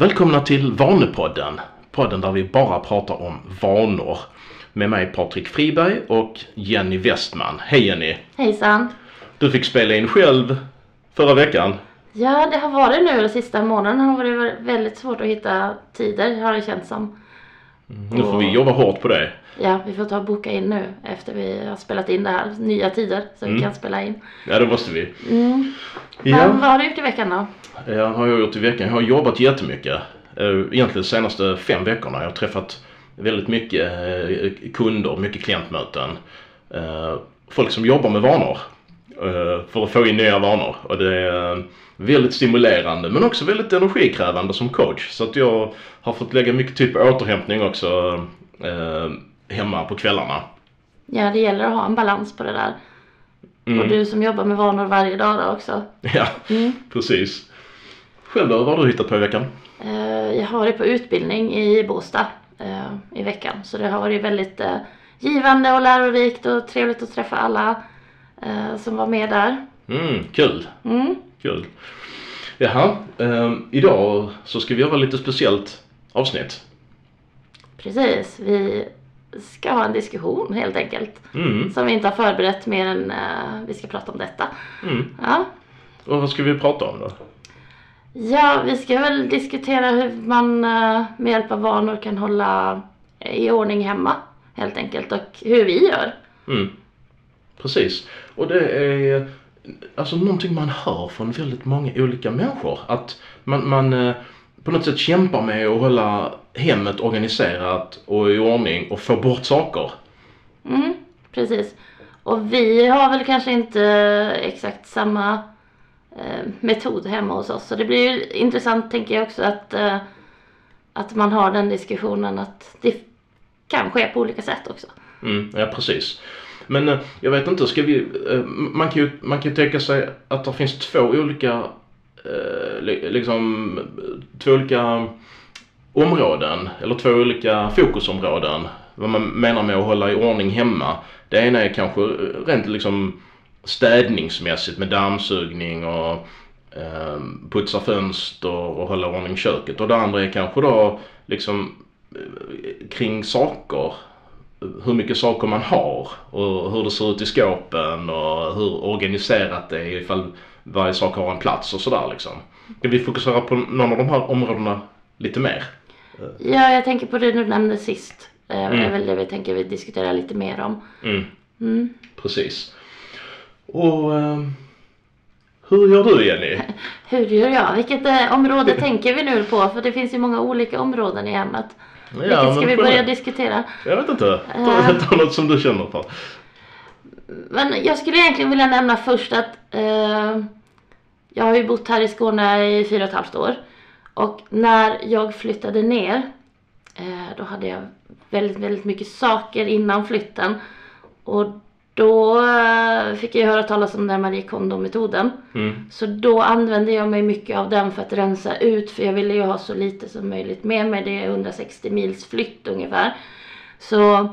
Välkomna till Vanepodden. Podden där vi bara pratar om vanor. Med mig Patrik Friberg och Jenny Westman. Hej Jenny! Hejsan! Du fick spela in själv förra veckan. Ja, det har varit nu de sista månaderna har det varit väldigt svårt att hitta tider har det känts som. Nu får vi jobba hårt på det. Ja, vi får ta och boka in nu efter vi har spelat in det här. Nya tider så vi Mm. kan spela in. Ja, det måste vi. Mm. Ja, Men vad har du gjort i veckan då? Ja har jag gjort i veckan? Jag har jobbat jättemycket. Eh, Egentligen de senaste fem veckorna. Jag har träffat väldigt mycket eh, kunder, mycket klientmöten. Eh, Folk som jobbar med vanor. eh, För att få in nya vanor. Och det är eh, väldigt stimulerande men också väldigt energikrävande som coach. Så att jag har fått lägga mycket tid på återhämtning också eh, hemma på kvällarna. Ja, det gäller att ha en balans på det där. Mm. Och du som jobbar med vanor varje dag då också. Ja, Mm. precis. Själv då, vad har du hittat på i veckan? Eh, Jag har varit på utbildning i Båstad eh, i veckan. Så det har varit väldigt eh, givande och lärorikt och trevligt att träffa alla som var med där. Mm, kul. Mm. Kul. Jaha, ehm, idag så ska vi göra lite speciellt avsnitt. Precis, vi ska ha en diskussion helt enkelt. Mm, Som vi inte har förberett mer än vi ska prata om detta. mm. Ja. Och vad ska vi prata om då? Ja, vi ska väl diskutera hur man eh, med hjälp av vanor kan hålla i ordning hemma helt enkelt och hur vi gör. Mm. Precis. Och det är alltså någonting man hör från väldigt många olika människor. Att man, man eh, på något sätt kämpar med att hålla hemmet organiserat och i ordning och få bort saker. Mm, precis. Och vi har väl kanske inte exakt samma eh, Eh, metod hemma hos oss. Så det blir ju intressant tänker jag också att, eh, att man har den diskussionen att det kan ske på olika sätt också. Mm, ja precis. Men eh, jag vet inte, ska vi, eh, man, kan ju, man kan ju tänka sig att det finns två olika, eh, liksom, två olika områden, eller två olika fokusområden. Vad man menar med att hålla i ordning hemma. Det ena är kanske rent liksom städningsmässigt med dammsugning och eh, putsa fönster och hålla i ordning köket. Och det andra är kanske då liksom eh, kring saker hur mycket saker man har och hur det ser ut i skåpen och hur organiserat det är ifall varje sak har en plats och sådär liksom. Ska vi fokusera på någon av de här områdena lite mer? Ja, jag tänker på det du nämnde sist. Eh, Det Mm. är väl det vi tänker vi diskutera lite mer om. Mm, Mm. precis. Och ehm, hur gör du Jenny? Hur gör jag? Vilket eh, område tänker vi nu på? För det finns ju många olika områden i hemmet. Vilket ska vi börja generellt. diskutera? Jag vet inte. Ta, Eh. ta något som du känner för. Men jag skulle egentligen vilja nämna först att eh, jag har ju bott här i Skåne i fyra och ett halvt år. Och när jag flyttade ner, eh, då hade jag väldigt, väldigt mycket saker innan flytten. Och då eh, fick jag höra talas om den här Marie Kondo-metoden. Mm, Så då använde jag mig mycket av den för att rensa ut för jag ville ju ha så lite som möjligt med mig. Det är 160 mils flytt ungefär. Så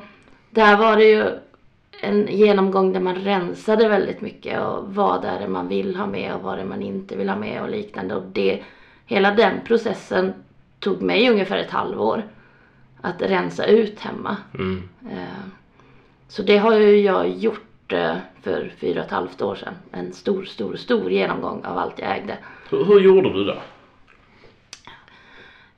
där var det ju en genomgång där man rensade väldigt mycket och vad är det man vill ha med och vad är det man inte vill ha med och liknande. Och det, hela den processen tog mig ungefär ett halvår att rensa ut hemma. mm, Eh, Så det har ju jag gjort eh, för fyra och ett halvt år sedan. En stor, stor, stor genomgång av allt jag ägde. hur, hur gjorde du då?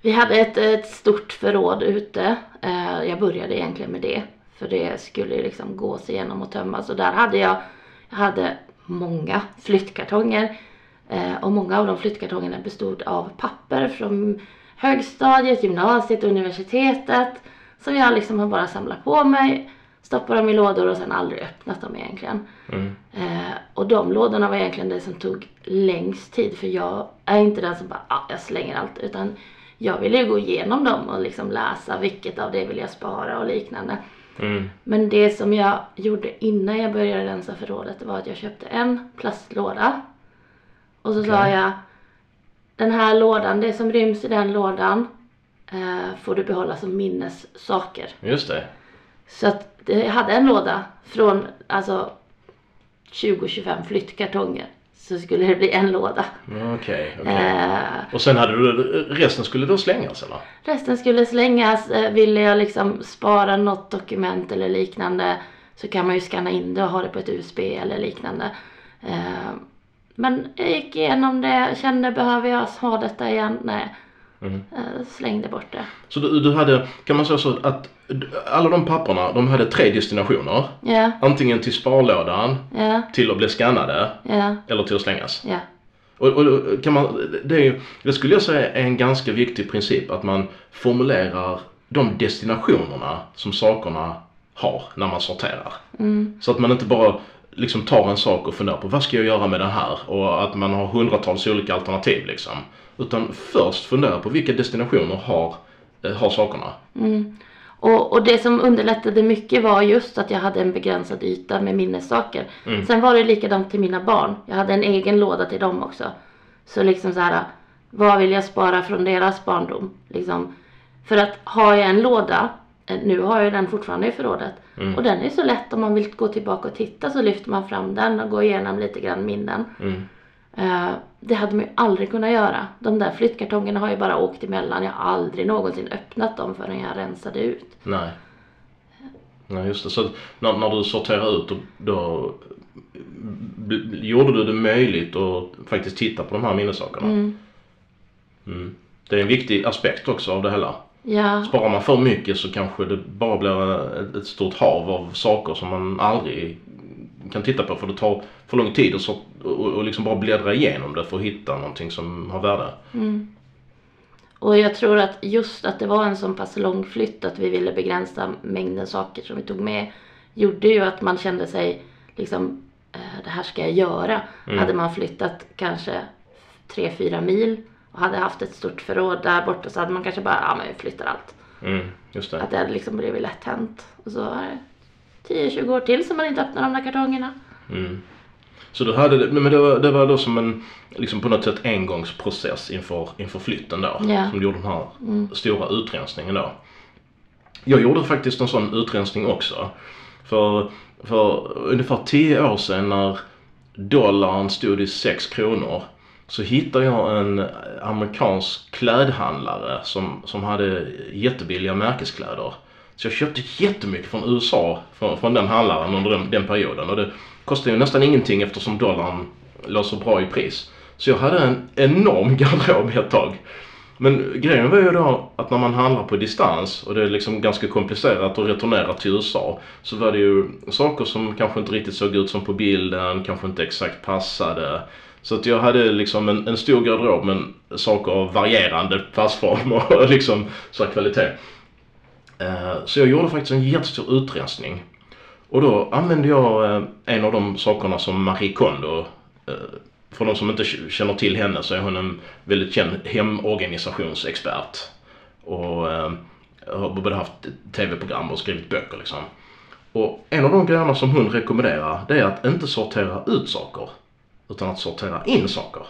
Vi hade ett, ett stort förråd ute. Eh, Jag började egentligen med det. För det skulle ju liksom gås igenom och tömmas. Och där hade jag, jag hade många flyttkartonger. Eh, Och många av de flyttkartongerna bestod av papper från högstadiet, gymnasiet, universitetet. Som jag liksom har bara samlat på mig. Stoppat dem i lådor och sen aldrig öppnat dem egentligen. Mm, Eh, och de lådorna var egentligen det som tog längst tid för jag är inte den som bara, ah, jag slänger allt. Utan jag ville ju gå igenom dem och liksom läsa vilket av det vill jag spara och liknande. mm, Men det som jag gjorde innan jag började rensa förrådet var att jag köpte en plastlåda. Och så sa Okej. jag, den här lådan, det som ryms i den lådan eh, får du behålla som minnessaker. just det. Så att det- jag hade en låda från alltså 20-25 flyttkartonger så skulle det bli en låda. Okej, okej. Eh, Och sen hade du, resten skulle då slängas eller? resten skulle slängas. Eh, ville jag liksom spara något dokument eller liknande så kan man ju scanna in det och ha det på ett USB eller liknande. Eh, men jag gick igenom det, kände behöver jag ha detta igen? Nej. Mm. Eh, slängde bort det. Så du, du hade, kan man säga så att alla de papperna, de hade tre destinationer. Ja, Antingen till sparlådan, ja, till att bli skannade ja, eller till att slängas. Och, och kan man, det, är, ju- det skulle jag säga är en ganska viktig princip att man formulerar de destinationerna som sakerna har när man sorterar. Mm, Så att man inte bara liksom tar en sak och funderar på vad ska jag göra med den här och att man har hundratals olika alternativ liksom. Utan först fundera på vilka destinationer har, eh, har sakerna. mm. Och, och det som underlättade mycket var just att jag hade en begränsad yta med minnessaker. Mm. Sen var det likadant till mina barn. Jag hade en egen låda till dem också. Så liksom så här, vad vill jag spara från deras barndom? Liksom, för att har jag en låda, eh, nu har jag den fortfarande i förrådet. Mm. Och den är så lätt om man vill gå tillbaka och titta så lyfter man fram den och går igenom lite grann minnen. Mm. Eh, det hade man ju aldrig kunnat göra. De där flyttkartongerna har ju bara åkt emellan. Jag har aldrig någonsin öppnat dem förrän jag rensade ut. Nej. Nej just det. Så när, när du sorterar ut då, då gjorde du det möjligt att faktiskt titta på de här minnessakerna. Mm. Mm. Det är en viktig aspekt också av det hela. Ja, Sparar man för mycket så kanske det bara blir ett, ett stort hav av saker som man aldrig kan titta på för det tar för lång tid och, så, och, och liksom bara bläddra igenom det för att hitta någonting som har värde. Mm. Och jag tror att just att det var en så pass lång flytt att vi ville begränsa mängden saker som vi tog med gjorde ju att man kände sig liksom eh, det här ska jag göra. Mm. Hade man flyttat kanske tre fyra mil och hade haft ett stort förråd där borta så hade man kanske bara, ja men vi flyttar allt. Mm, just det. Att det hade liksom blivit lätt hänt. Och så är det 10-20 år till som man inte öppnar de där kartongerna. Mm. Så du hade, det- men det var, det var då som en, liksom på något sätt engångsprocess inför, inför flytten då. Ja. Som gjorde den här stora utrensningen då. Jag gjorde faktiskt en sån utrensning också. För, för ungefär 10 år sedan när dollarn stod i 6 kronor så hittade jag en amerikansk klädhandlare som, som hade jättebilliga märkeskläder. Så jag köpte jättemycket från USA från, från den handlaren under den, den perioden och det kostade ju nästan ingenting eftersom dollarn låg så bra i pris. Så jag hade en enorm garderob ett tag. Men grejen var ju då att när man handlar på distans och det är liksom ganska komplicerat att returnera till USA så var det ju saker som kanske inte riktigt såg ut som på bilden, kanske inte exakt passade. Så att jag hade liksom en, en stor garderob med saker av varierande passform och liksom så kvalitet. Eh, Så jag gjorde faktiskt en jättestor utrensning. Och då använde jag eh, en av de sakerna som Marie Kondo eh, för de som inte känner till henne så är hon en väldigt känd hemorganisationsexpert. Och har både haft tv-program och skrivit böcker liksom. Och en av de grejerna som hon rekommenderar det är att inte sortera ut saker. Utan att sortera in saker.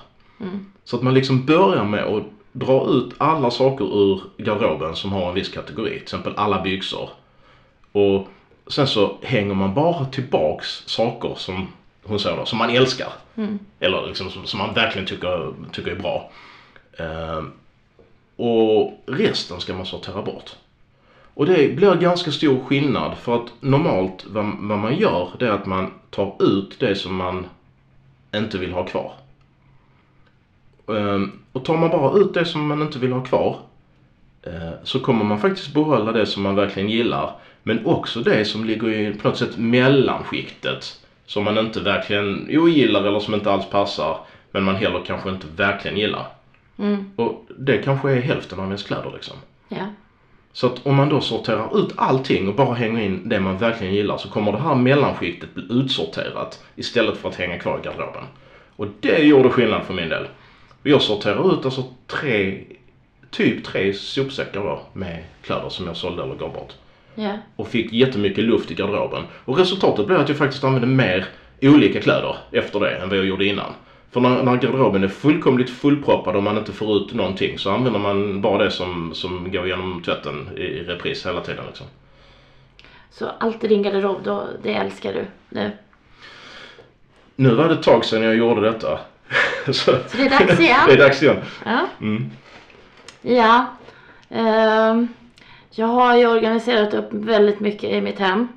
Så att man liksom börjar med att dra ut alla saker ur garderoben som har en viss kategori. Till exempel alla byxor. Och sen så hänger man bara tillbaks saker som hon säger då, som man älskar. Eller liksom som, som man verkligen tycker, tycker är bra. Ehm, och resten ska man sortera bort. Och det blir ganska stor skillnad för att normalt vad, vad man gör det är att man tar ut det som man inte vill ha kvar. Ehm, och tar man bara ut det som man inte vill ha kvar eh, så kommer man faktiskt behålla det som man verkligen gillar. Men också det som ligger i på något sätt mellanskiktet. Som man inte verkligen ogillar eller som inte alls passar. Men man heller kanske inte verkligen gillar. Mm. Och det kanske är hälften av ens kläder liksom. Ja. Så att om man då sorterar ut allting och bara hänger in det man verkligen gillar så kommer det här mellanskiktet bli utsorterat istället för att hänga kvar i garderoben. Och det gjorde skillnad för min del. Jag sorterar ut alltså tre, typ tre sopsäckar då med kläder som jag sålde eller gav bort. Ja. Och fick jättemycket luft i garderoben. Och resultatet blev att jag faktiskt använde mer olika kläder efter det än vad jag gjorde innan. För när, när garderoben är fullkomligt fullproppad och man inte får ut någonting så använder man bara det som, som går genom tvätten i, i repris hela tiden liksom. Så allt i din garderob, då, det älskar du nu? nu var det ett tag sedan jag gjorde detta. så, Så det är dags igen. det är dags igen. Ja. Mm. Ja. ehm, jag har ju organiserat upp väldigt mycket i mitt hem.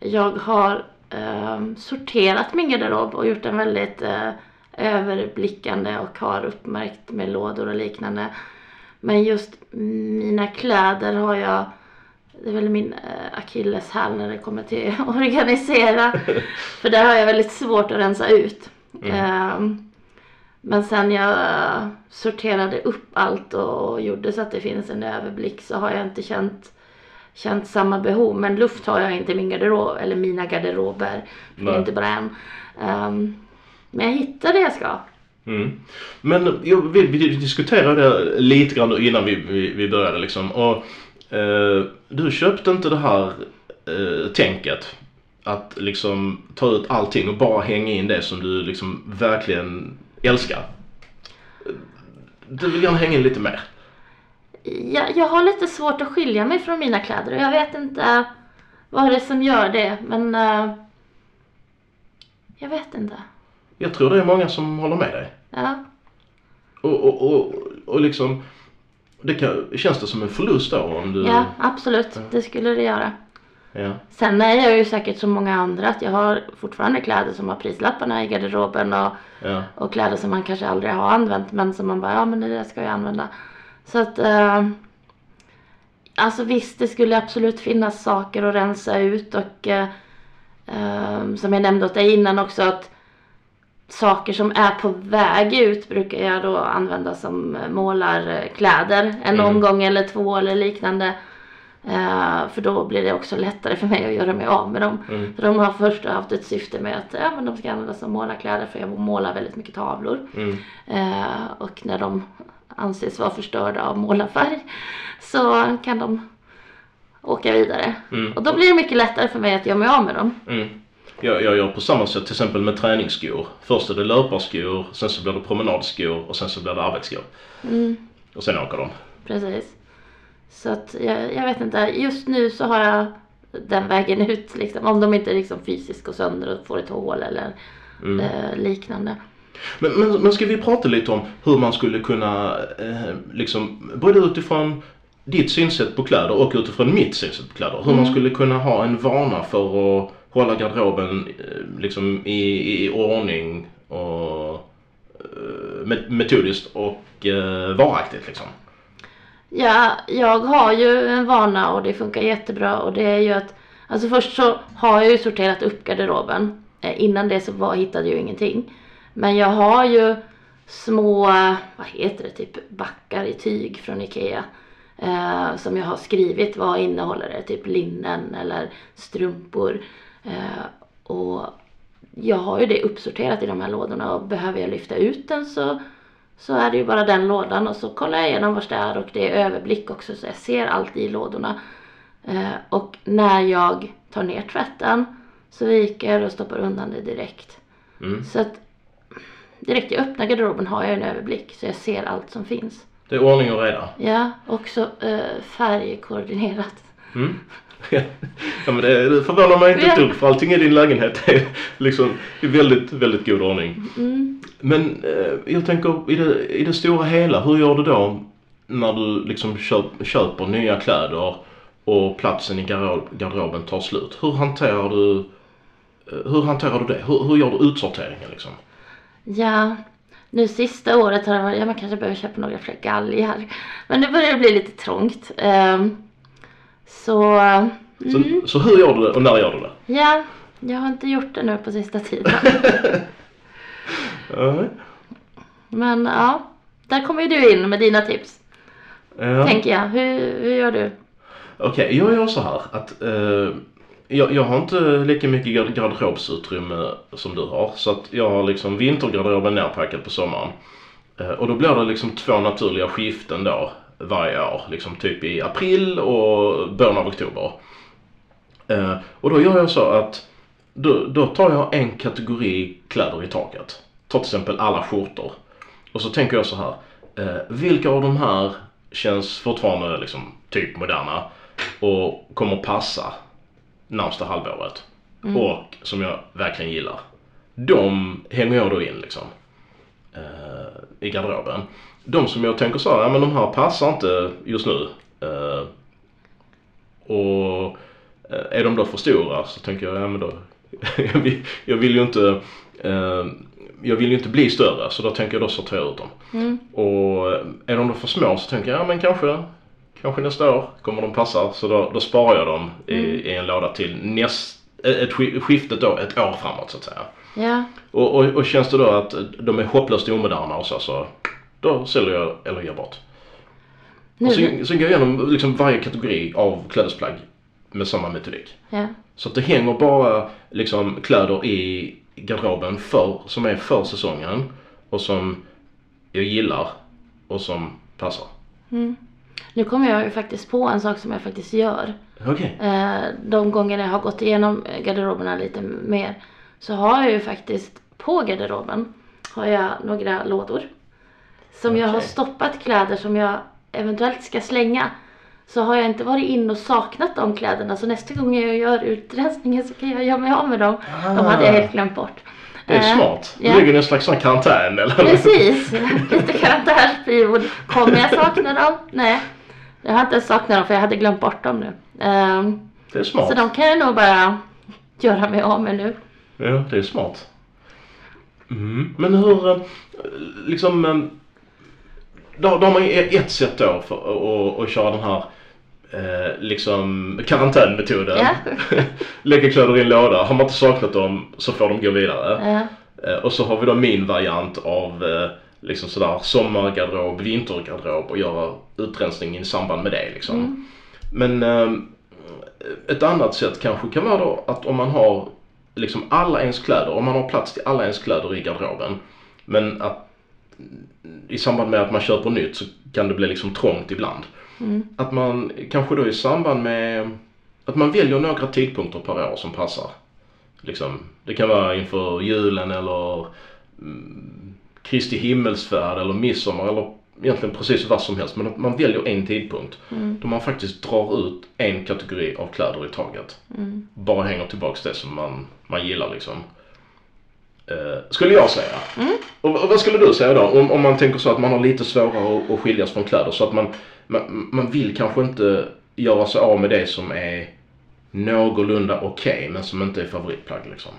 Jag har ehm, sorterat min garderob och gjort den väldigt eh, överblickande och har uppmärkt med lådor och liknande. Men just mina kläder har jag det är väl min eh, akilleshäl när det kommer till att organisera. För där har jag väldigt svårt att rensa ut. Ehm, men sen jag sorterade upp allt och gjorde så att det finns en överblick så har jag inte känt, känt samma behov. Men luft har jag inte i min garderob, eller mina garderober. För det är inte bara en. Ehm, men jag hittar det jag ska. Mm. Men jag vill, vi diskuterade det lite grann innan vi, vi, vi började liksom. Och, eh, du köpte inte det här eh, tänket att liksom ta ut allting och bara hänga in det som du liksom verkligen älskar. Du vill gärna hänga in lite mer. Jag, jag har lite svårt att skilja mig från mina kläder och jag vet inte vad det är som gör det. Men eh, jag vet inte. Jag tror det är många som håller med dig. Ja. Och, och, och, och liksom, det kan, känns det som en förlust då om du... Ja, absolut. Det skulle det göra. Ja. Sen är jag ju säkert som många andra att jag har fortfarande kläder som har prislapparna i garderoben och, Ja. och kläder som man kanske aldrig har använt men som man bara, ja men det där ska jag använda. Så att, eh, alltså visst det skulle absolut finnas saker att rensa ut och eh, eh, som jag nämnde åt dig innan också att saker som är på väg ut brukar jag då använda som målarkläder en Mm. omgång eller två eller liknande. Eh, för då blir det också lättare för mig att göra mig av med dem. Mm. För de har först haft ett syfte med att ja, men de ska användas som målarkläder för jag målar väldigt mycket tavlor. Mm. Eh, och när de anses vara förstörda av målarfärg så kan de åka vidare. Mm. Och då blir det mycket lättare för mig att göra mig av med dem. Jag, jag gör på samma sätt till exempel med träningsskor. Först är det löparskor, sen så blir det promenadskor och sen så blir det arbetsskor. Mm, Och sen åker de. precis. Så att jag, jag vet inte, just nu så har jag den vägen ut liksom. Om de inte liksom fysiskt går sönder och får ett hål eller Mm. eh, liknande. Men, men, men ska vi prata lite om hur man skulle kunna, eh, liksom, både utifrån ditt synsätt på kläder och utifrån mitt synsätt på kläder. Hur man skulle kunna ha en vana för att hålla garderoben eh, liksom i, i ordning och eh, met- metodiskt och eh, varaktigt liksom. Ja, jag har ju en vana och det funkar jättebra och det är ju att Alltså först så har jag ju sorterat upp garderoben. Eh, innan det så var, hittade jag ju ingenting. Men jag har ju små, vad heter det, typ backar i tyg från Ikea. Eh, som jag har skrivit vad innehåller det, typ linnen eller strumpor. Eh, och jag har ju det uppsorterat i de här lådorna och behöver jag lyfta ut den så så är det ju bara den lådan och så kollar jag igenom vars det är och det är överblick också så jag ser allt i lådorna. Eh, och när jag tar ner tvätten så viker och stoppar undan det direkt. Mm. Så att direkt jag öppnar garderoben har jag en överblick så jag ser allt som finns. Det är ordning och reda. Ja, också eh, färgkoordinerat. Mm. ja men det, det förvånar mig inte ett dugg för allting i din lägenhet är liksom i väldigt, väldigt god ordning. Mm. Men eh, jag tänker i det, i det stora hela, hur gör du då när du liksom köp, köper nya kläder och platsen i garderob, garderoben tar slut? Hur hanterar du, eh, hur hanterar du det? Hur, hur gör du utsorteringen liksom? Ja, nu sista året har det varit, ja man kanske behöver köpa några fler galgar. Men nu börjar det bli lite trångt. Ehm, så, Så, mm, så hur gör du det och när gör du det? ja, jag har inte gjort det nu på sista tiden. Ja. Men ja, där kommer ju du in med dina tips. Ja. Tänker jag. Hur, hur gör du? Okej, jag gör så här att eh, jag, jag har inte lika mycket gar- garderobsutrymme som du har. Så att jag har liksom vintergarderoben nerpackad på sommaren. Eh, och då blir det liksom två naturliga skiften då varje år. Liksom typ i april och början av oktober. Eh, och då gör jag så att då, då tar jag en kategori kläder i taget. Ta till exempel alla skjortor. Och så tänker jag så här. Eh, vilka av de här känns fortfarande liksom typ moderna och kommer passa närmsta halvåret. Och som jag verkligen gillar. de hänger jag då in liksom. Eh, I garderoben. De som jag tänker så här, ja men de här passar inte just nu. Eh, och eh, är de då för stora så tänker jag, ja men då, jag, vill, jag vill ju inte eh, jag vill ju inte bli större så då tänker jag då sortera ut dem. Mm. Och är de då för små så tänker jag, ja men kanske, kanske nästa år kommer de passa. Så då, då sparar jag dem i, i en låda till näst, ett sk- skiftet då ett år framåt så att säga. Ja. Och, och, och känns det då att de är hopplöst omoderna och så, så då säljer jag eller ger bort. Nu, Och sen, sen går jag igenom liksom varje kategori av klädesplagg med samma metodik. ja. Så att det hänger bara liksom kläder i garderoben för, som är för säsongen och som jag gillar och som passar. Mm. Nu kommer jag ju faktiskt på en sak som jag faktiskt gör. Okej. Eh, de gånger jag har gått igenom garderoberna lite mer så har jag ju faktiskt på garderoben har jag några lådor. Som jag har stoppat kläder som jag eventuellt ska slänga. Så har jag inte varit in och saknat de kläderna så nästa gång jag gör utrensningen så kan jag göra mig av med dem. De hade jag helt glömt bort. Det är Eh, smart. Du ja. ligger i en slags sån karantän eller? Precis, lite karantänsperiod. Kommer jag sakna dem? Nej. Jag har inte saknat dem för jag hade glömt bort dem nu. Ehm, Det är smart. så de kan jag nog bara göra mig av med nu. Ja, det är smart. Mm. Men hur, eh, liksom, eh, då, då har man ett sätt då för att, att köra den här eh, liksom karantänmetoden. Ja. Lägga kläder i en låda. Har man inte saknat dem så får de gå vidare. Ja. Eh, och så har vi då min variant av eh, liksom sådär sommargarderob, vintergarderob och göra utrensning i samband med det liksom. Men eh, ett annat sätt kanske kan vara då att om man har liksom alla ens kläder, om man har plats till alla ens kläder i garderoben. Men att i samband med att man köper nytt så kan det bli liksom trångt ibland. Att man kanske då i samband med att man väljer några tidpunkter per år som passar. Liksom, det kan vara inför julen eller mm, Kristi himmelsfärd eller midsommar eller egentligen precis vad som helst. Men att man väljer en tidpunkt då man faktiskt drar ut en kategori av kläder i taget. Bara hänger tillbaks det som man, man gillar liksom. Eh, skulle jag säga. Och, och vad skulle du säga då? Om, om man tänker så att man har lite svårare att, att skiljas från kläder så att man, man, man vill kanske inte göra sig av med det som är någorlunda okej men som inte är favoritplagg liksom.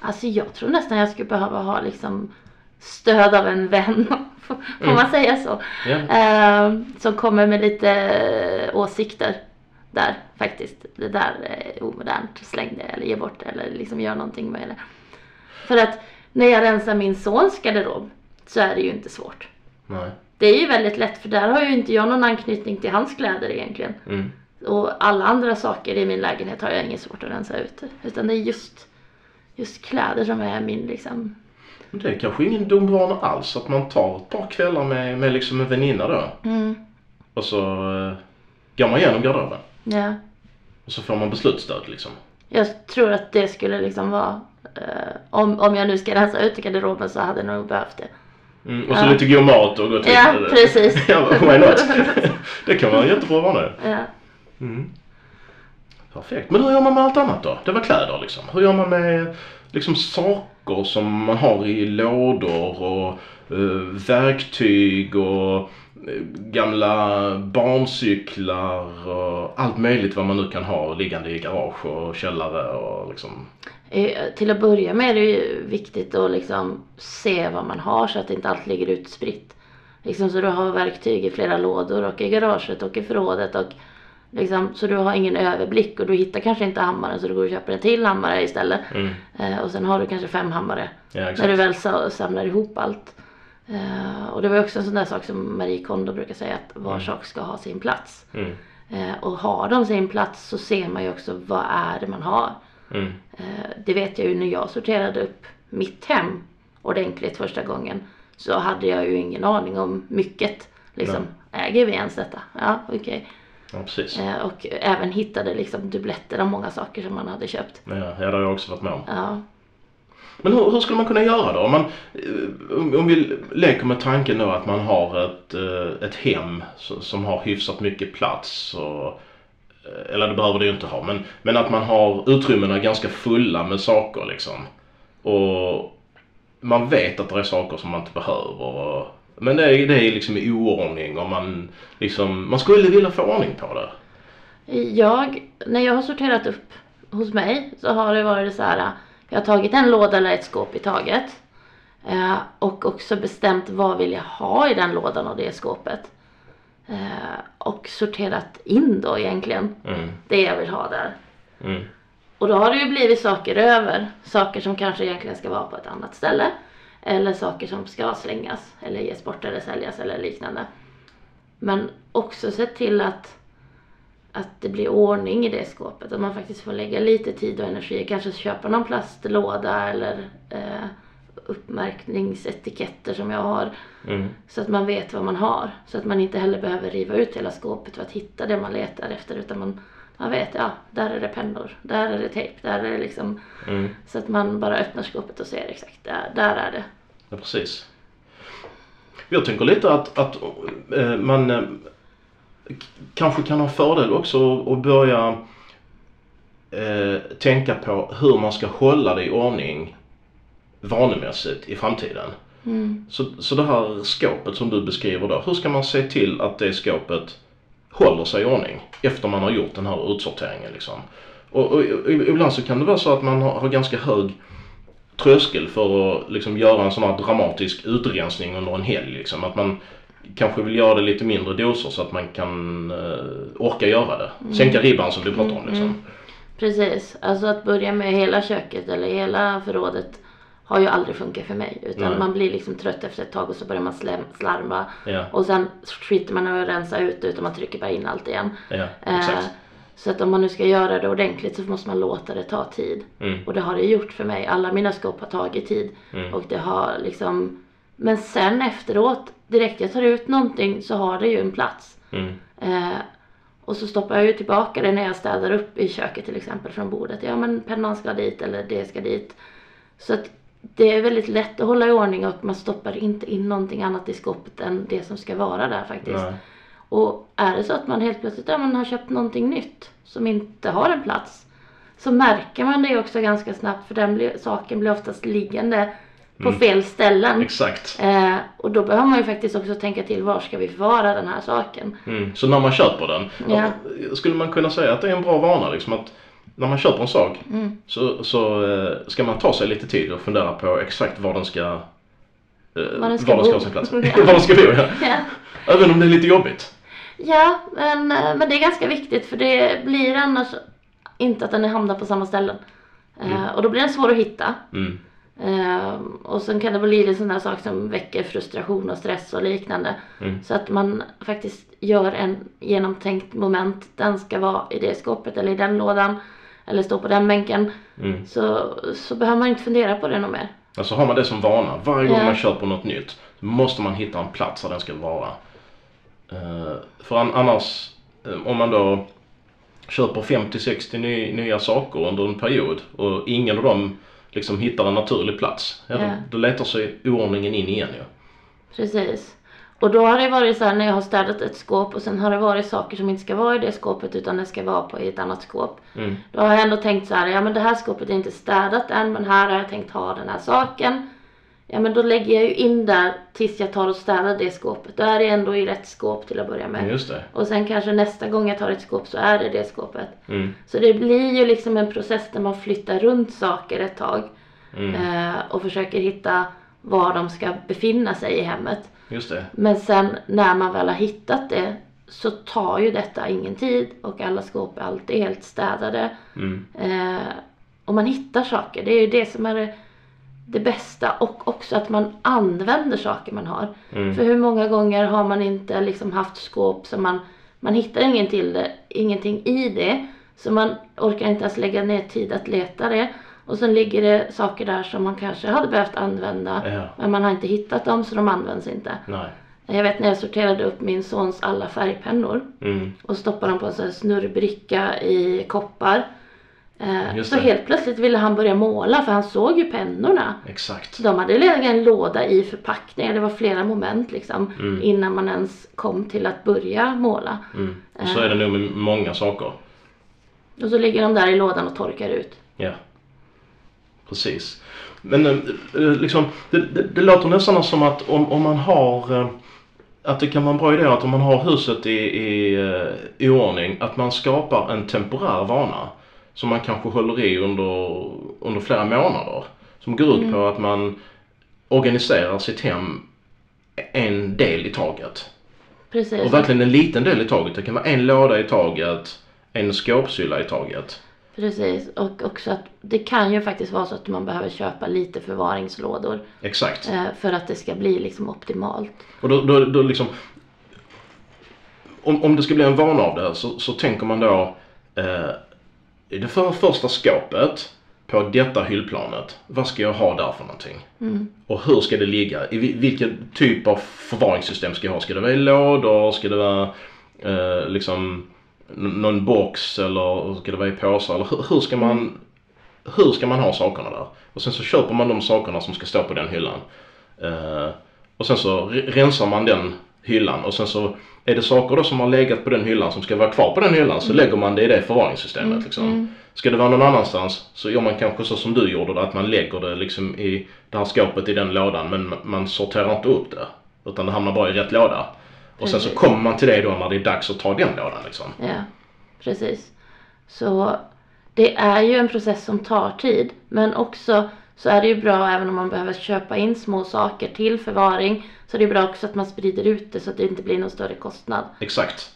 Alltså jag tror nästan jag skulle behöva ha liksom stöd av en vän. Får Mm. man säga så? Ja. Eh, som kommer med lite eh, åsikter där faktiskt. Det där är omodernt, släng det eller ge bort det eller liksom gör någonting med det. För att när jag rensar min sons garderob så är det ju inte svårt. Nej. Det är ju väldigt lätt för där har ju inte jag någon anknytning till hans kläder egentligen. Mm. Och alla andra saker i min lägenhet har jag inget svårt att rensa ut. Utan det är just, just kläder som är min liksom. Det är kanske ingen dum vana alls att man tar ett par kvällar med, med liksom en väninna då. Mm, Och så eh, går man igenom garderoben. ja. Och så får man beslutsstöd liksom. Jag tror att det skulle liksom vara, om, om jag nu ska rensa ut i garderoben så hade jag nog behövt det. Mm. Och så Ja. lite god mat och till... Ja, precis. ja, why not? det kan vara en jättebra vana. Ja. Mm. Perfekt. Men hur gör man med allt annat då? Det var kläder liksom. Hur gör man med liksom saker som man har i lådor och eh, verktyg och eh, gamla barncyklar och allt möjligt vad man nu kan ha liggande i garage och källare och liksom. Eh, Till att börja med är det ju viktigt att liksom se vad man har så att inte allt ligger utspritt. Liksom så du har verktyg i flera lådor och i garaget och i förrådet och liksom så du har ingen överblick och du hittar kanske inte hammaren så du går och köper en till hammare istället. Mm. Eh, och sen har du kanske fem hammare Ja, när du väl sa- samlar ihop allt. Eh, och det var också en sån där sak som Marie Kondo brukar säga att var sak ska ha sin plats. Mm. Eh, och har de sin plats så ser man ju också vad är det man har. Mm. Eh, det vet jag ju när jag sorterade upp mitt hem ordentligt första gången. Så hade jag ju ingen aning om mycket. Liksom, äger vi ens detta? Ja, okej. Ja, precis. Eh, och även hittade liksom dubbletter av många saker som man hade köpt. Ja, ja, det har jag också varit med om. Ja, Men hur, hur skulle man kunna göra då? Om, man, eh, om vi leker med tanken då att man har ett, ett hem som, har hyfsat mycket plats. Och, Eh, eller det behöver det ju inte ha. Men, men att man har utrymmena ganska fulla med saker liksom. Och man vet att det är saker som man inte behöver. Och, men det är, det är liksom i oordning och man liksom, man skulle vilja få ordning på det. Jag, när jag har sorterat upp hos mig så har det varit så här. Jag har tagit en låda eller ett skåp i taget. Eh, och också bestämt vad vill jag ha i den lådan och det skåpet. Eh, och sorterat in då egentligen Mm, det jag vill ha där. mm, Och då har det ju blivit saker över. Saker som kanske egentligen ska vara på ett annat ställe. Eller saker som ska slängas eller ges bort eller säljas eller liknande. Men också sett till att, att det blir ordning i det skåpet. Att man faktiskt får lägga lite tid och energi. Kanske köpa någon plastlåda eller eh, uppmärkningsetiketter som jag har. mm. Så att man vet vad man har. Så att man inte heller behöver riva ut hela skåpet för att hitta det man letar efter. Utan man, man vet, ja, där är det pennor, där är det tejp, där är det liksom. Mm. Så att man bara öppnar skåpet och ser exakt, där, där är det. Ja, precis. Jag tänker lite att, att eh, man k- kanske kan ha fördel också att börja eh, tänka på hur man ska hålla det i ordning vanemässigt i framtiden. Mm. Så, så det här skåpet som du beskriver då, hur ska man se till att det skåpet håller sig i ordning efter man har gjort den här utsorteringen liksom? Och, och, och ibland så kan det vara så att man har, har ganska hög tröskel för att liksom göra en sån här dramatisk utrensning under en helg liksom. Att man kanske vill göra det lite mindre doser så att man kan eh, orka göra det. Sänka ribban som du pratar om liksom. Mm. Precis, alltså att börja med hela köket eller hela förrådet har ju aldrig funkat för mig. Utan Nej. man blir liksom trött efter ett tag och så börjar man slarva. Ja, Och sen skiter man i att rensa ut utan man trycker bara in allt igen. ja, Eh, så att om man nu ska göra det ordentligt så måste man låta det ta tid. Mm, Och det har det gjort för mig. Alla mina skåp har tagit tid. mm, Och det har liksom Men sen efteråt, direkt jag tar ut någonting så har det ju en plats. mm, Eh, och så stoppar jag ju tillbaka det när jag städar upp i köket till exempel från bordet. Ja men pennan ska dit eller det ska dit. Så att det är väldigt lätt att hålla i ordning och man stoppar inte in någonting annat i skåpet än det som ska vara där faktiskt. nej, Och är det så att man helt plötsligt ja, man har köpt någonting nytt som inte har en plats så märker man det också ganska snabbt för den blir, saken blir oftast liggande på Mm. fel ställen. exakt. Eh, och då behöver man ju faktiskt också tänka till var ska vi förvara den här saken. Mm. Så när man köper den, Ja. skulle man kunna säga att det är en bra vana liksom att när man köper en sak Mm. så, så eh, ska man ta sig lite tid och fundera på exakt var den ska eh, Var den ska var den ska ha sin plats. Var den ska bo ja. Ja. Även om det är lite jobbigt. Ja, men, eh, men det är ganska viktigt för det blir annars inte att den hamnar på samma ställen. Eh, och då blir den svår att hitta. Mm. Eh, och sen kan det bli en sån där sak som väcker frustration och stress och liknande. Mm. Så att man faktiskt gör en genomtänkt moment. Den ska vara i det skåpet eller i den lådan. Eller stå på den bänken. Mm. Så, så behöver man inte fundera på det något mer. Alltså har man det som vana, varje gång Ja. man köper något nytt måste man hitta en plats där den ska vara. Eh, för an- annars, eh, om man då köper 50-60 ny, nya saker under en period och ingen av dem liksom hittar en naturlig plats. Ja, Ja. Då, då letar sig oordningen in igen ju. Precis. Och då har det varit så här när jag har städat ett skåp och sen har det varit saker som inte ska vara i det skåpet utan det ska vara på i ett annat skåp. Mm. Då har jag ändå tänkt så här, ja men det här skåpet är inte städat än men här har jag tänkt ha den här saken. Ja men då lägger jag ju in där tills jag tar och städar det skåpet. Då är det ändå i rätt skåp till att börja med. Just det. Och sen kanske nästa gång jag tar ett skåp så är det det skåpet. Mm. Så det blir ju liksom en process där man flyttar runt saker ett tag. Mm. Eh, och försöker hitta var de ska befinna sig i hemmet. Just det. Men sen när man väl har hittat det så tar ju detta ingen tid och alla skåp är alltid helt städade. Mm. Eh, och man hittar saker. Det är ju det som är det, det bästa och också att man använder saker man har. Mm. För hur många gånger har man inte liksom haft skåp som man, man hittar ingen till det, ingenting i det. Så man orkar inte ens lägga ner tid att leta det. Och sen ligger det saker där som man kanske hade behövt använda. Ja. Men man har inte hittat dem så de används inte. Nej. Jag vet när jag sorterade upp min sons alla färgpennor Mm. och stoppade dem på en sån här snurrbricka i koppar. Eh, så helt plötsligt ville han börja måla för han såg ju pennorna. Exakt. De hade legat en låda i förpackningar, det var flera moment liksom Mm. innan man ens kom till att börja måla. Mm. Och så är det nog med många saker. Och så ligger de där i lådan och torkar ut. Ja. Precis. Men eh, liksom, det, det, det låter nästan som att om, om man har eh, att det kan vara en bra idé att om man har huset i, i, eh, i ordning att man skapar en temporär vana som man kanske håller i under, under flera månader. Som går ut på att man organiserar sitt hem en del i taget. Precis. Och verkligen en liten del i taget. Det kan vara en låda i taget, en skåpsylla i taget. Precis. Och också att det kan ju faktiskt vara så att man behöver köpa lite förvaringslådor. Exakt. Eh, för att det ska bli liksom optimalt. Och då, då, då liksom om, om det ska bli en vana av det så, så tänker man då eh, i det för, första skåpet på detta hyllplanet, vad ska jag ha där för någonting? Och hur ska det ligga? I vi- vilken typ av förvaringssystem ska jag ha? Ska det vara i lådor? Ska det vara eh, liksom någon box eller ska det vara i påsar? Eller hur, hur ska man hur ska man ha sakerna där? Och sen så köper man de sakerna som ska stå på den hyllan. Eh, och sen så re- rensar man den hyllan och sen så är det saker då som har legat på den hyllan som ska vara kvar på den hyllan så lägger man det i det förvaringssystemet liksom. Ska det vara någon annanstans så gör man kanske så som du gjorde att man lägger det liksom i det här skåpet i den lådan men man sorterar inte upp det. Utan det hamnar bara i rätt låda. Och sen så kommer man till det då när det är dags att ta den lådan liksom. Ja, precis. Så det är ju en process som tar tid. Men också så är det ju bra även om man behöver köpa in små saker till förvaring. Så det är bra också att man sprider ut det så att det inte blir någon större kostnad. Exakt.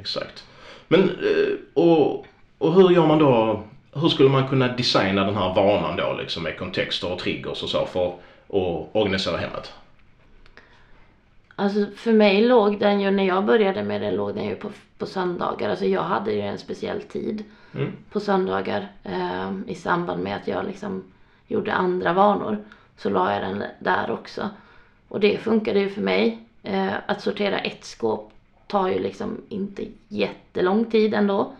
Exakt. Men eh, och, och hur gör man då, hur skulle man kunna designa den här vanan då liksom med kontexter och triggers och så för att organisera hemmet? Alltså för mig låg den ju, när jag började med det, låg den ju på, på söndagar. Alltså jag hade ju en speciell tid Mm. på söndagar eh, i samband med att jag liksom gjorde andra vanor. Så la jag den där också. Och det funkade ju för mig. Eh, att sortera ett skåp tar ju liksom inte jättelång tid ändå.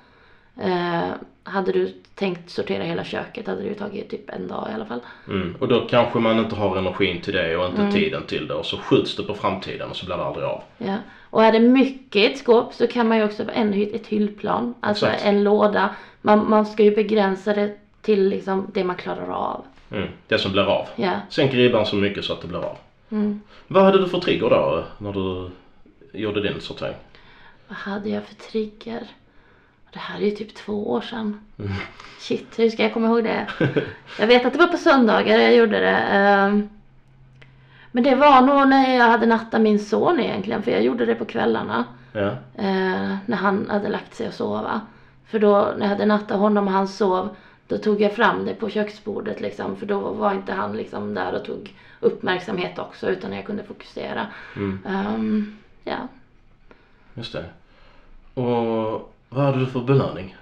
Eh, hade du tänkt sortera hela köket hade det ju tagit typ en dag i alla fall. Mm. Och då kanske man inte har energin till det och inte tiden till det och så skjuts det på framtiden och så blir det aldrig av. Ja. Och är det mycket i ett skåp så kan man ju också ha en, ett hyllplan. Alltså Exakt. en låda. Man, man ska ju begränsa det till liksom det man klarar av. Mm. Det som blir av. Ja. Sänk ribban så mycket så att det blir av. Mm. Vad hade du för trigger då när du gjorde din sortering? Vad hade jag för trigger? Det här är ju typ två år sedan. Shit, hur ska jag komma ihåg det? Jag vet att det var på söndagar jag gjorde det. ehm. Men det var nog när jag hade nattat min son egentligen. För jag gjorde det på kvällarna. Ja. eh, när han hade lagt sig och sova. För då när jag hade nattat honom och han sov. Då tog jag fram det på köksbordet liksom. För då var inte han liksom där och tog uppmärksamhet också. Utan jag kunde fokusera. Mm. Ehm, ja. Just det. Och vad hade du för belöning?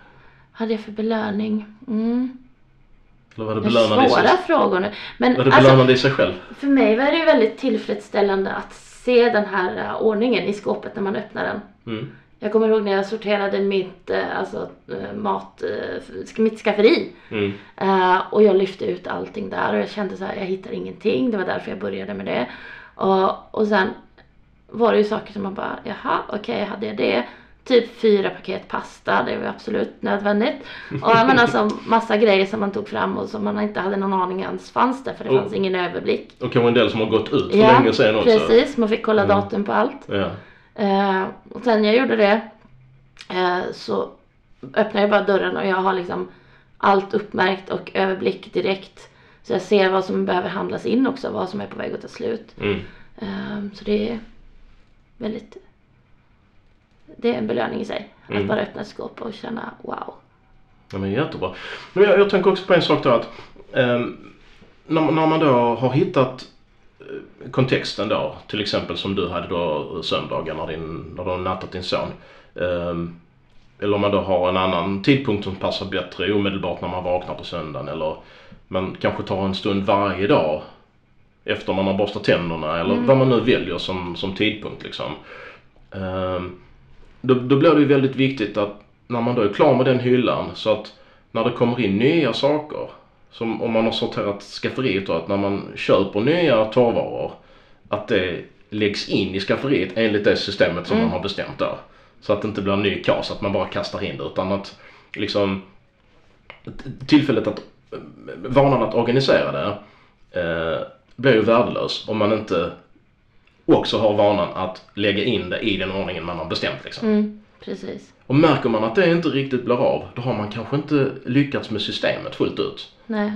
Hade jag för belöning? Mm. Eller var det belönande i sig, svåra frågor nu. Men var det alltså, belönande i sig själv? för mig var det ju väldigt tillfredsställande att se den här eh, ordningen i skåpet när man öppnar den. Mm. Jag kommer ihåg när jag sorterade mitt, eh, alltså, eh, mat, mitt skafferi. Mm. Och jag lyfte ut allting där och jag kände så här, jag hittar ingenting. Det var därför jag började med det. Och, och sen var det ju saker som man bara, jaha, okej, hade jag det? Typ fyra paket pasta, det var absolut nödvändigt. Och men alltså massa grejer som man tog fram och som man inte hade någon aning ens fanns där för det Och- fanns ingen överblick. Och kanske en del som har gått ut för länge sedan också. precis, man fick kolla Mm. datum på allt. Ja. Eh, och sen jag gjorde det eh, så öppnar jag bara dörren och jag har liksom allt uppmärkt och överblick direkt. Så jag ser vad som behöver handlas in också, vad som är på väg att ta slut. Mm. Eh, så det är väldigt... Det är en belöning i sig. Mm. Att bara öppna ett skåp och känna wow. Ja, men jättebra. Men jag, jag tänker också på en sak då att ehm, när, när man då har hittat eh, kontexten då, till exempel som du hade då söndagar när, din, när du har nattat din son. ehm, eller om man då har en annan tidpunkt som passar bättre omedelbart när man vaknar på söndagen eller man kanske tar en stund varje dag efter man har borstat tänderna eller vad man nu väljer som, som tidpunkt liksom. Ehm, då, då blir det ju väldigt viktigt att när man då är klar med den hyllan så att när det kommer in nya saker, som om man har sorterat skafferiet då, att när man köper nya torrvaror, att det läggs in i skafferiet enligt det systemet som man har bestämt där. Så att det inte blir en ny kas, att man bara kastar in det utan att liksom tillfället att vanan att organisera det eh, blir ju värdelös om man inte också har vanan att lägga in det i den ordningen man har bestämt liksom. Mm, precis. Och märker man att det inte riktigt blir av, då har man kanske inte lyckats med systemet fullt ut. Nej.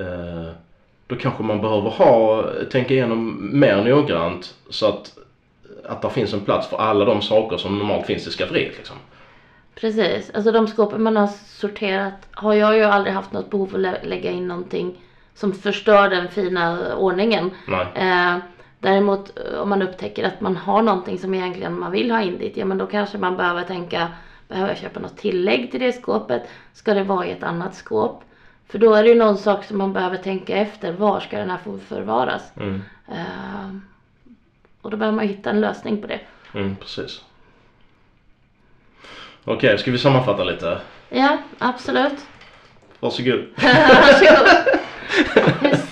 Eh, då kanske man behöver ha, tänka igenom mer noggrant så att, att det finns en plats för alla de saker som normalt finns i skafferiet liksom. Precis. Alltså de skåpen man har sorterat har jag ju aldrig haft något behov att lä- lägga in någonting som förstör den fina ordningen. Nej. Eh, däremot eh, om man upptäcker att man har någonting som egentligen man vill ha in dit, ja men då kanske man behöver tänka, behöver jag köpa något tillägg till det skåpet? Ska det vara i ett annat skåp? För då är det ju någon sak som man behöver tänka efter, var ska den här få förvaras? Mm. Eh, och då behöver man hitta en lösning på det. Mm, precis. Okej, ska vi sammanfatta lite? Ja, absolut. Varsågod. Varsågod.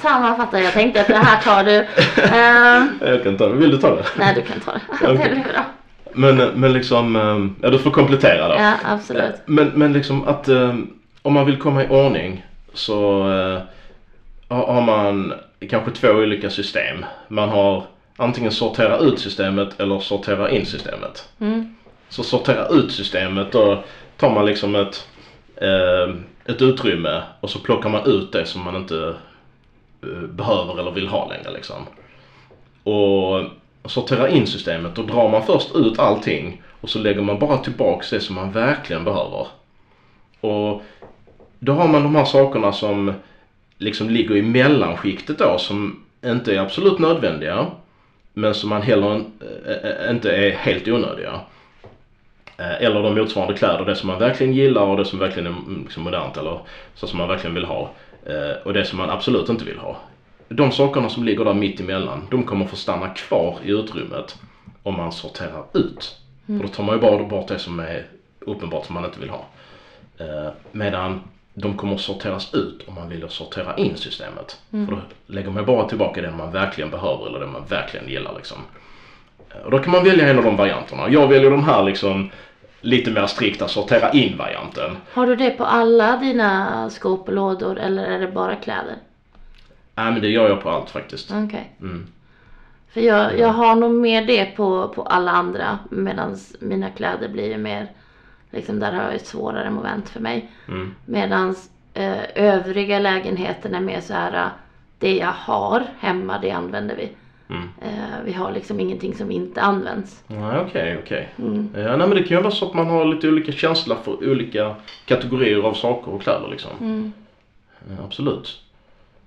Sammanfattar jag? Tänkte att det här tar du. Eh, Jag kan ta det. Vill du ta det? nej, du kan ta det. Okej. Det bra. Men, men liksom, eh, ja du får komplettera då. Ja, absolut. Men, men liksom att eh, om man vill komma i ordning så eh, har man kanske två olika system. Man har antingen sortera ut systemet eller sortera in systemet. Mm. Så sortera ut systemet då tar man liksom ett, eh, ett utrymme och så plockar man ut det som man inte eh, Eh, behöver eller vill ha längre liksom. Och sortera in systemet då drar man först ut allting och så lägger man bara tillbaks det som man verkligen behöver. Och då har man de här sakerna som liksom ligger i mellanskiktet då som inte är absolut nödvändiga men som man heller eh, inte är helt onödiga. Eh, eller de motsvarande kläder, det som man verkligen gillar och det som verkligen är mm, liksom modernt eller så som man verkligen vill ha. Eh, Och det som man absolut inte vill ha. De sakerna som ligger där mitt emellan, de kommer få stanna kvar i utrymmet om man sorterar ut. För då tar man ju bara bort det som är uppenbart som man inte vill ha. Eh, Medan de kommer sorteras ut om man vill sortera in systemet. För då lägger man bara tillbaka det man verkligen behöver eller det man verkligen gillar liksom. Eh, Och då kan man välja en av de varianterna. Jag väljer den här liksom lite mer strikta sortera in varianten. Har du det på alla dina skåp och lådor eller är det bara kläder? Nej men det gör jag på allt faktiskt. Okej. Mm. För jag, jag har nog mer det på, på alla andra medan mina kläder blir ju mer, liksom där har jag ett svårare moment för mig. Mm. Medan eh, övriga lägenheten är mer så här, eh, det jag har hemma det använder vi. Mm. Eh, vi har liksom ingenting som inte används. Okej okej. Mm. Ja, nej men det kan ju vara så att man har lite olika känsla för olika kategorier av saker och kläder liksom. Mm. Ja, absolut.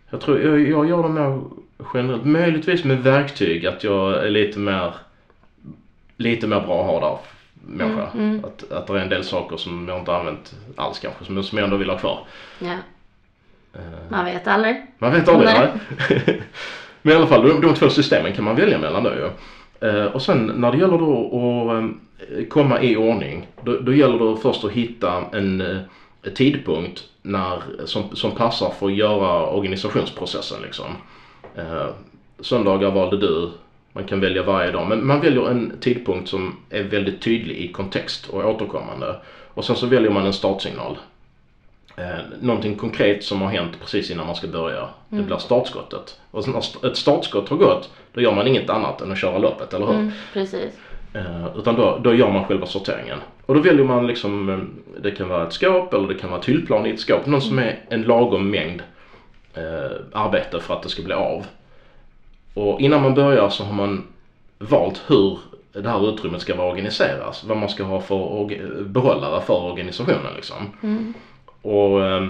Jag tror jag, jag gör det mer generellt. Möjligtvis med verktyg att jag är lite mer lite mer bra att ha där människa. Mm, mm. Att, att det är en del saker som jag inte använt alls kanske som, som jag ändå vill ha kvar. Ja, Eh, man vet aldrig. Man vet aldrig. Nej. Nej. Men i alla fall, de, de två systemen kan man välja mellan då ju. Eh, och sen när det gäller då att eh, komma i ordning, då, då gäller det först att hitta en eh, tidpunkt när, som, som passar för att göra organisationsprocessen liksom. Eh, söndagar valde du, man kan välja varje dag, men man väljer en tidpunkt som är väldigt tydlig i kontext och återkommande. Och sen så väljer man en startsignal. Eh, någonting konkret som har hänt precis innan man ska börja. Det blir startskottet. Och när ett startskott har gått, då gör man inget annat än att köra loppet, eller hur? Mm, precis. Eh, utan då, då gör man själva sorteringen. Och då väljer man liksom, eh, det kan vara ett skåp eller det kan vara ett hyllplan i ett skåp. Någon som är en lagom mängd eh, arbete för att det ska bli av. Och innan man börjar så har man valt hur det här utrymmet ska vara organiseras. Vad man ska ha för orga- behållare för organisationen liksom. Mm. Och eh,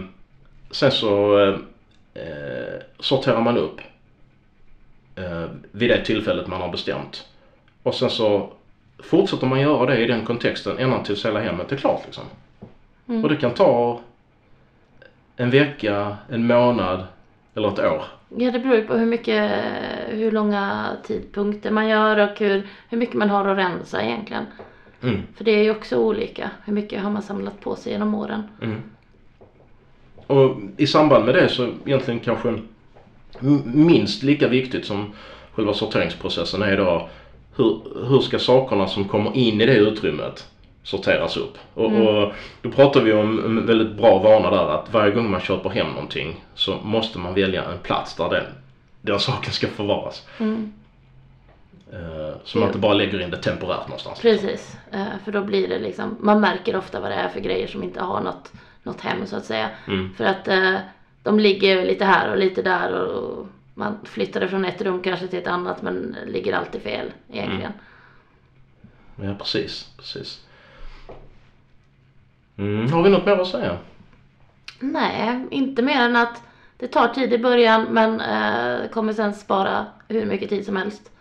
sen så eh, eh, sorterar man upp eh, vid det tillfället man har bestämt. Och sen så fortsätter man göra det i den kontexten ända tills hela hemmet är klart liksom. Mm. Och det kan ta en vecka, en månad eller ett år. Ja, det beror ju på hur mycket, hur långa tidpunkter man gör och hur, hur mycket man har att rensa egentligen. Mm. För det är ju också olika. Hur mycket har man samlat på sig genom åren? Mm. Och i samband med det så egentligen kanske minst lika viktigt som själva sorteringsprocessen är då hur, hur ska sakerna som kommer in i det utrymmet sorteras upp. Och, och då pratar vi om en väldigt bra vana där att varje gång man köper hem någonting så måste man välja en plats där den, den saken ska förvaras. Mm. Eh, så man inte bara lägger in det temporärt någonstans. Precis, eh, för då blir det liksom, man märker ofta vad det är för grejer som inte har något, något hem så att säga. Mm. För att eh, de ligger lite här och lite där och man flyttar det från ett rum kanske till ett annat men ligger alltid fel egentligen. Ja precis, precis. Mm. Har vi något mer att säga? Nej, inte mer än att det tar tid i början men eh, kommer sen spara hur mycket tid som helst.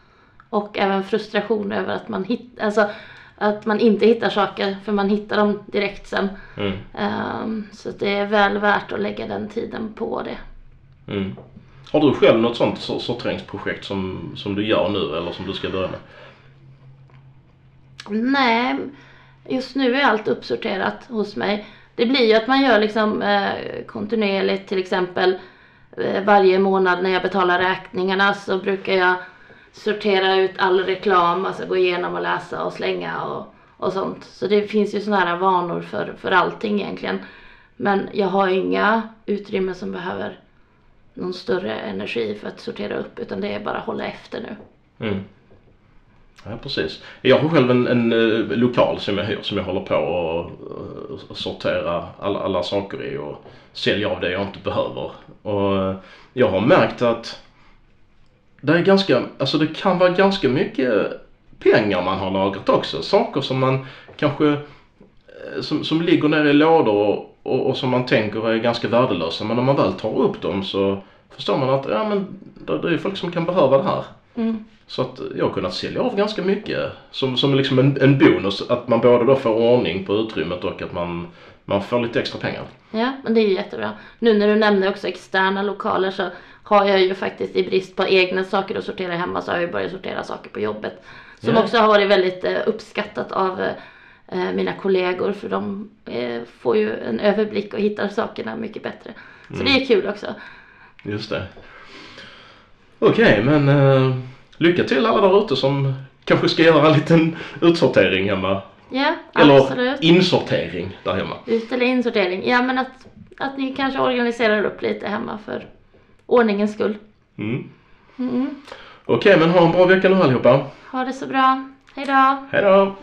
Och även frustration över att man, hit, alltså, att man inte hittar saker för man hittar dem direkt sen. Mm. Ehm, så det är väl värt att lägga den tiden på det. Mm. Har du själv något sånt sor- sorteringsprojekt som, som du gör nu eller som du ska börja med? Nej, just nu är allt uppsorterat hos mig. Det blir ju att man gör liksom eh, kontinuerligt till exempel eh, varje månad när jag betalar räkningarna så brukar jag sortera ut all reklam, alltså gå igenom och läsa och slänga och, och sånt. Så det finns ju sådana här vanor för, för allting egentligen. Men jag har inga utrymmen som behöver någon större energi för att sortera upp utan det är bara att hålla efter nu. Mm. Ja precis. Jag har själv en, en eh, lokal som jag hyr som jag håller på att sortera alla, alla saker i och sälja av det jag inte behöver. Och eh, jag har märkt att det är ganska, alltså det kan vara ganska mycket pengar man har lagrat också. Saker som man kanske, eh, som, som ligger nere i lådor och, och, och som man tänker är ganska värdelösa. Men när man väl tar upp dem så förstår man att ja men det, det är folk som kan behöva det här. Mm. Så att jag har kunnat sälja av ganska mycket som, som liksom en, en bonus. Att man både då får ordning på utrymmet och att man, man får lite extra pengar. Ja, men det är ju jättebra. Nu när du nämner också externa lokaler så har jag ju faktiskt i brist på egna saker att sortera hemma så har jag ju börjat sortera saker på jobbet. Som Ja. också har varit väldigt eh, uppskattat av eh, mina kollegor för de eh, får ju en överblick och hittar sakerna mycket bättre. Så det är kul också. Just det. Okej, men eh, lycka till alla där ute som kanske ska göra en liten utsortering hemma. Ja, Eller absolut. insortering där hemma. Ut eller insortering. Ja, men att, att ni kanske organiserar upp lite hemma för ordningens skull. Mm. Mm. Okej, okay, men ha en bra vecka nu allihopa. Ha det så bra. Hej då. Hej då.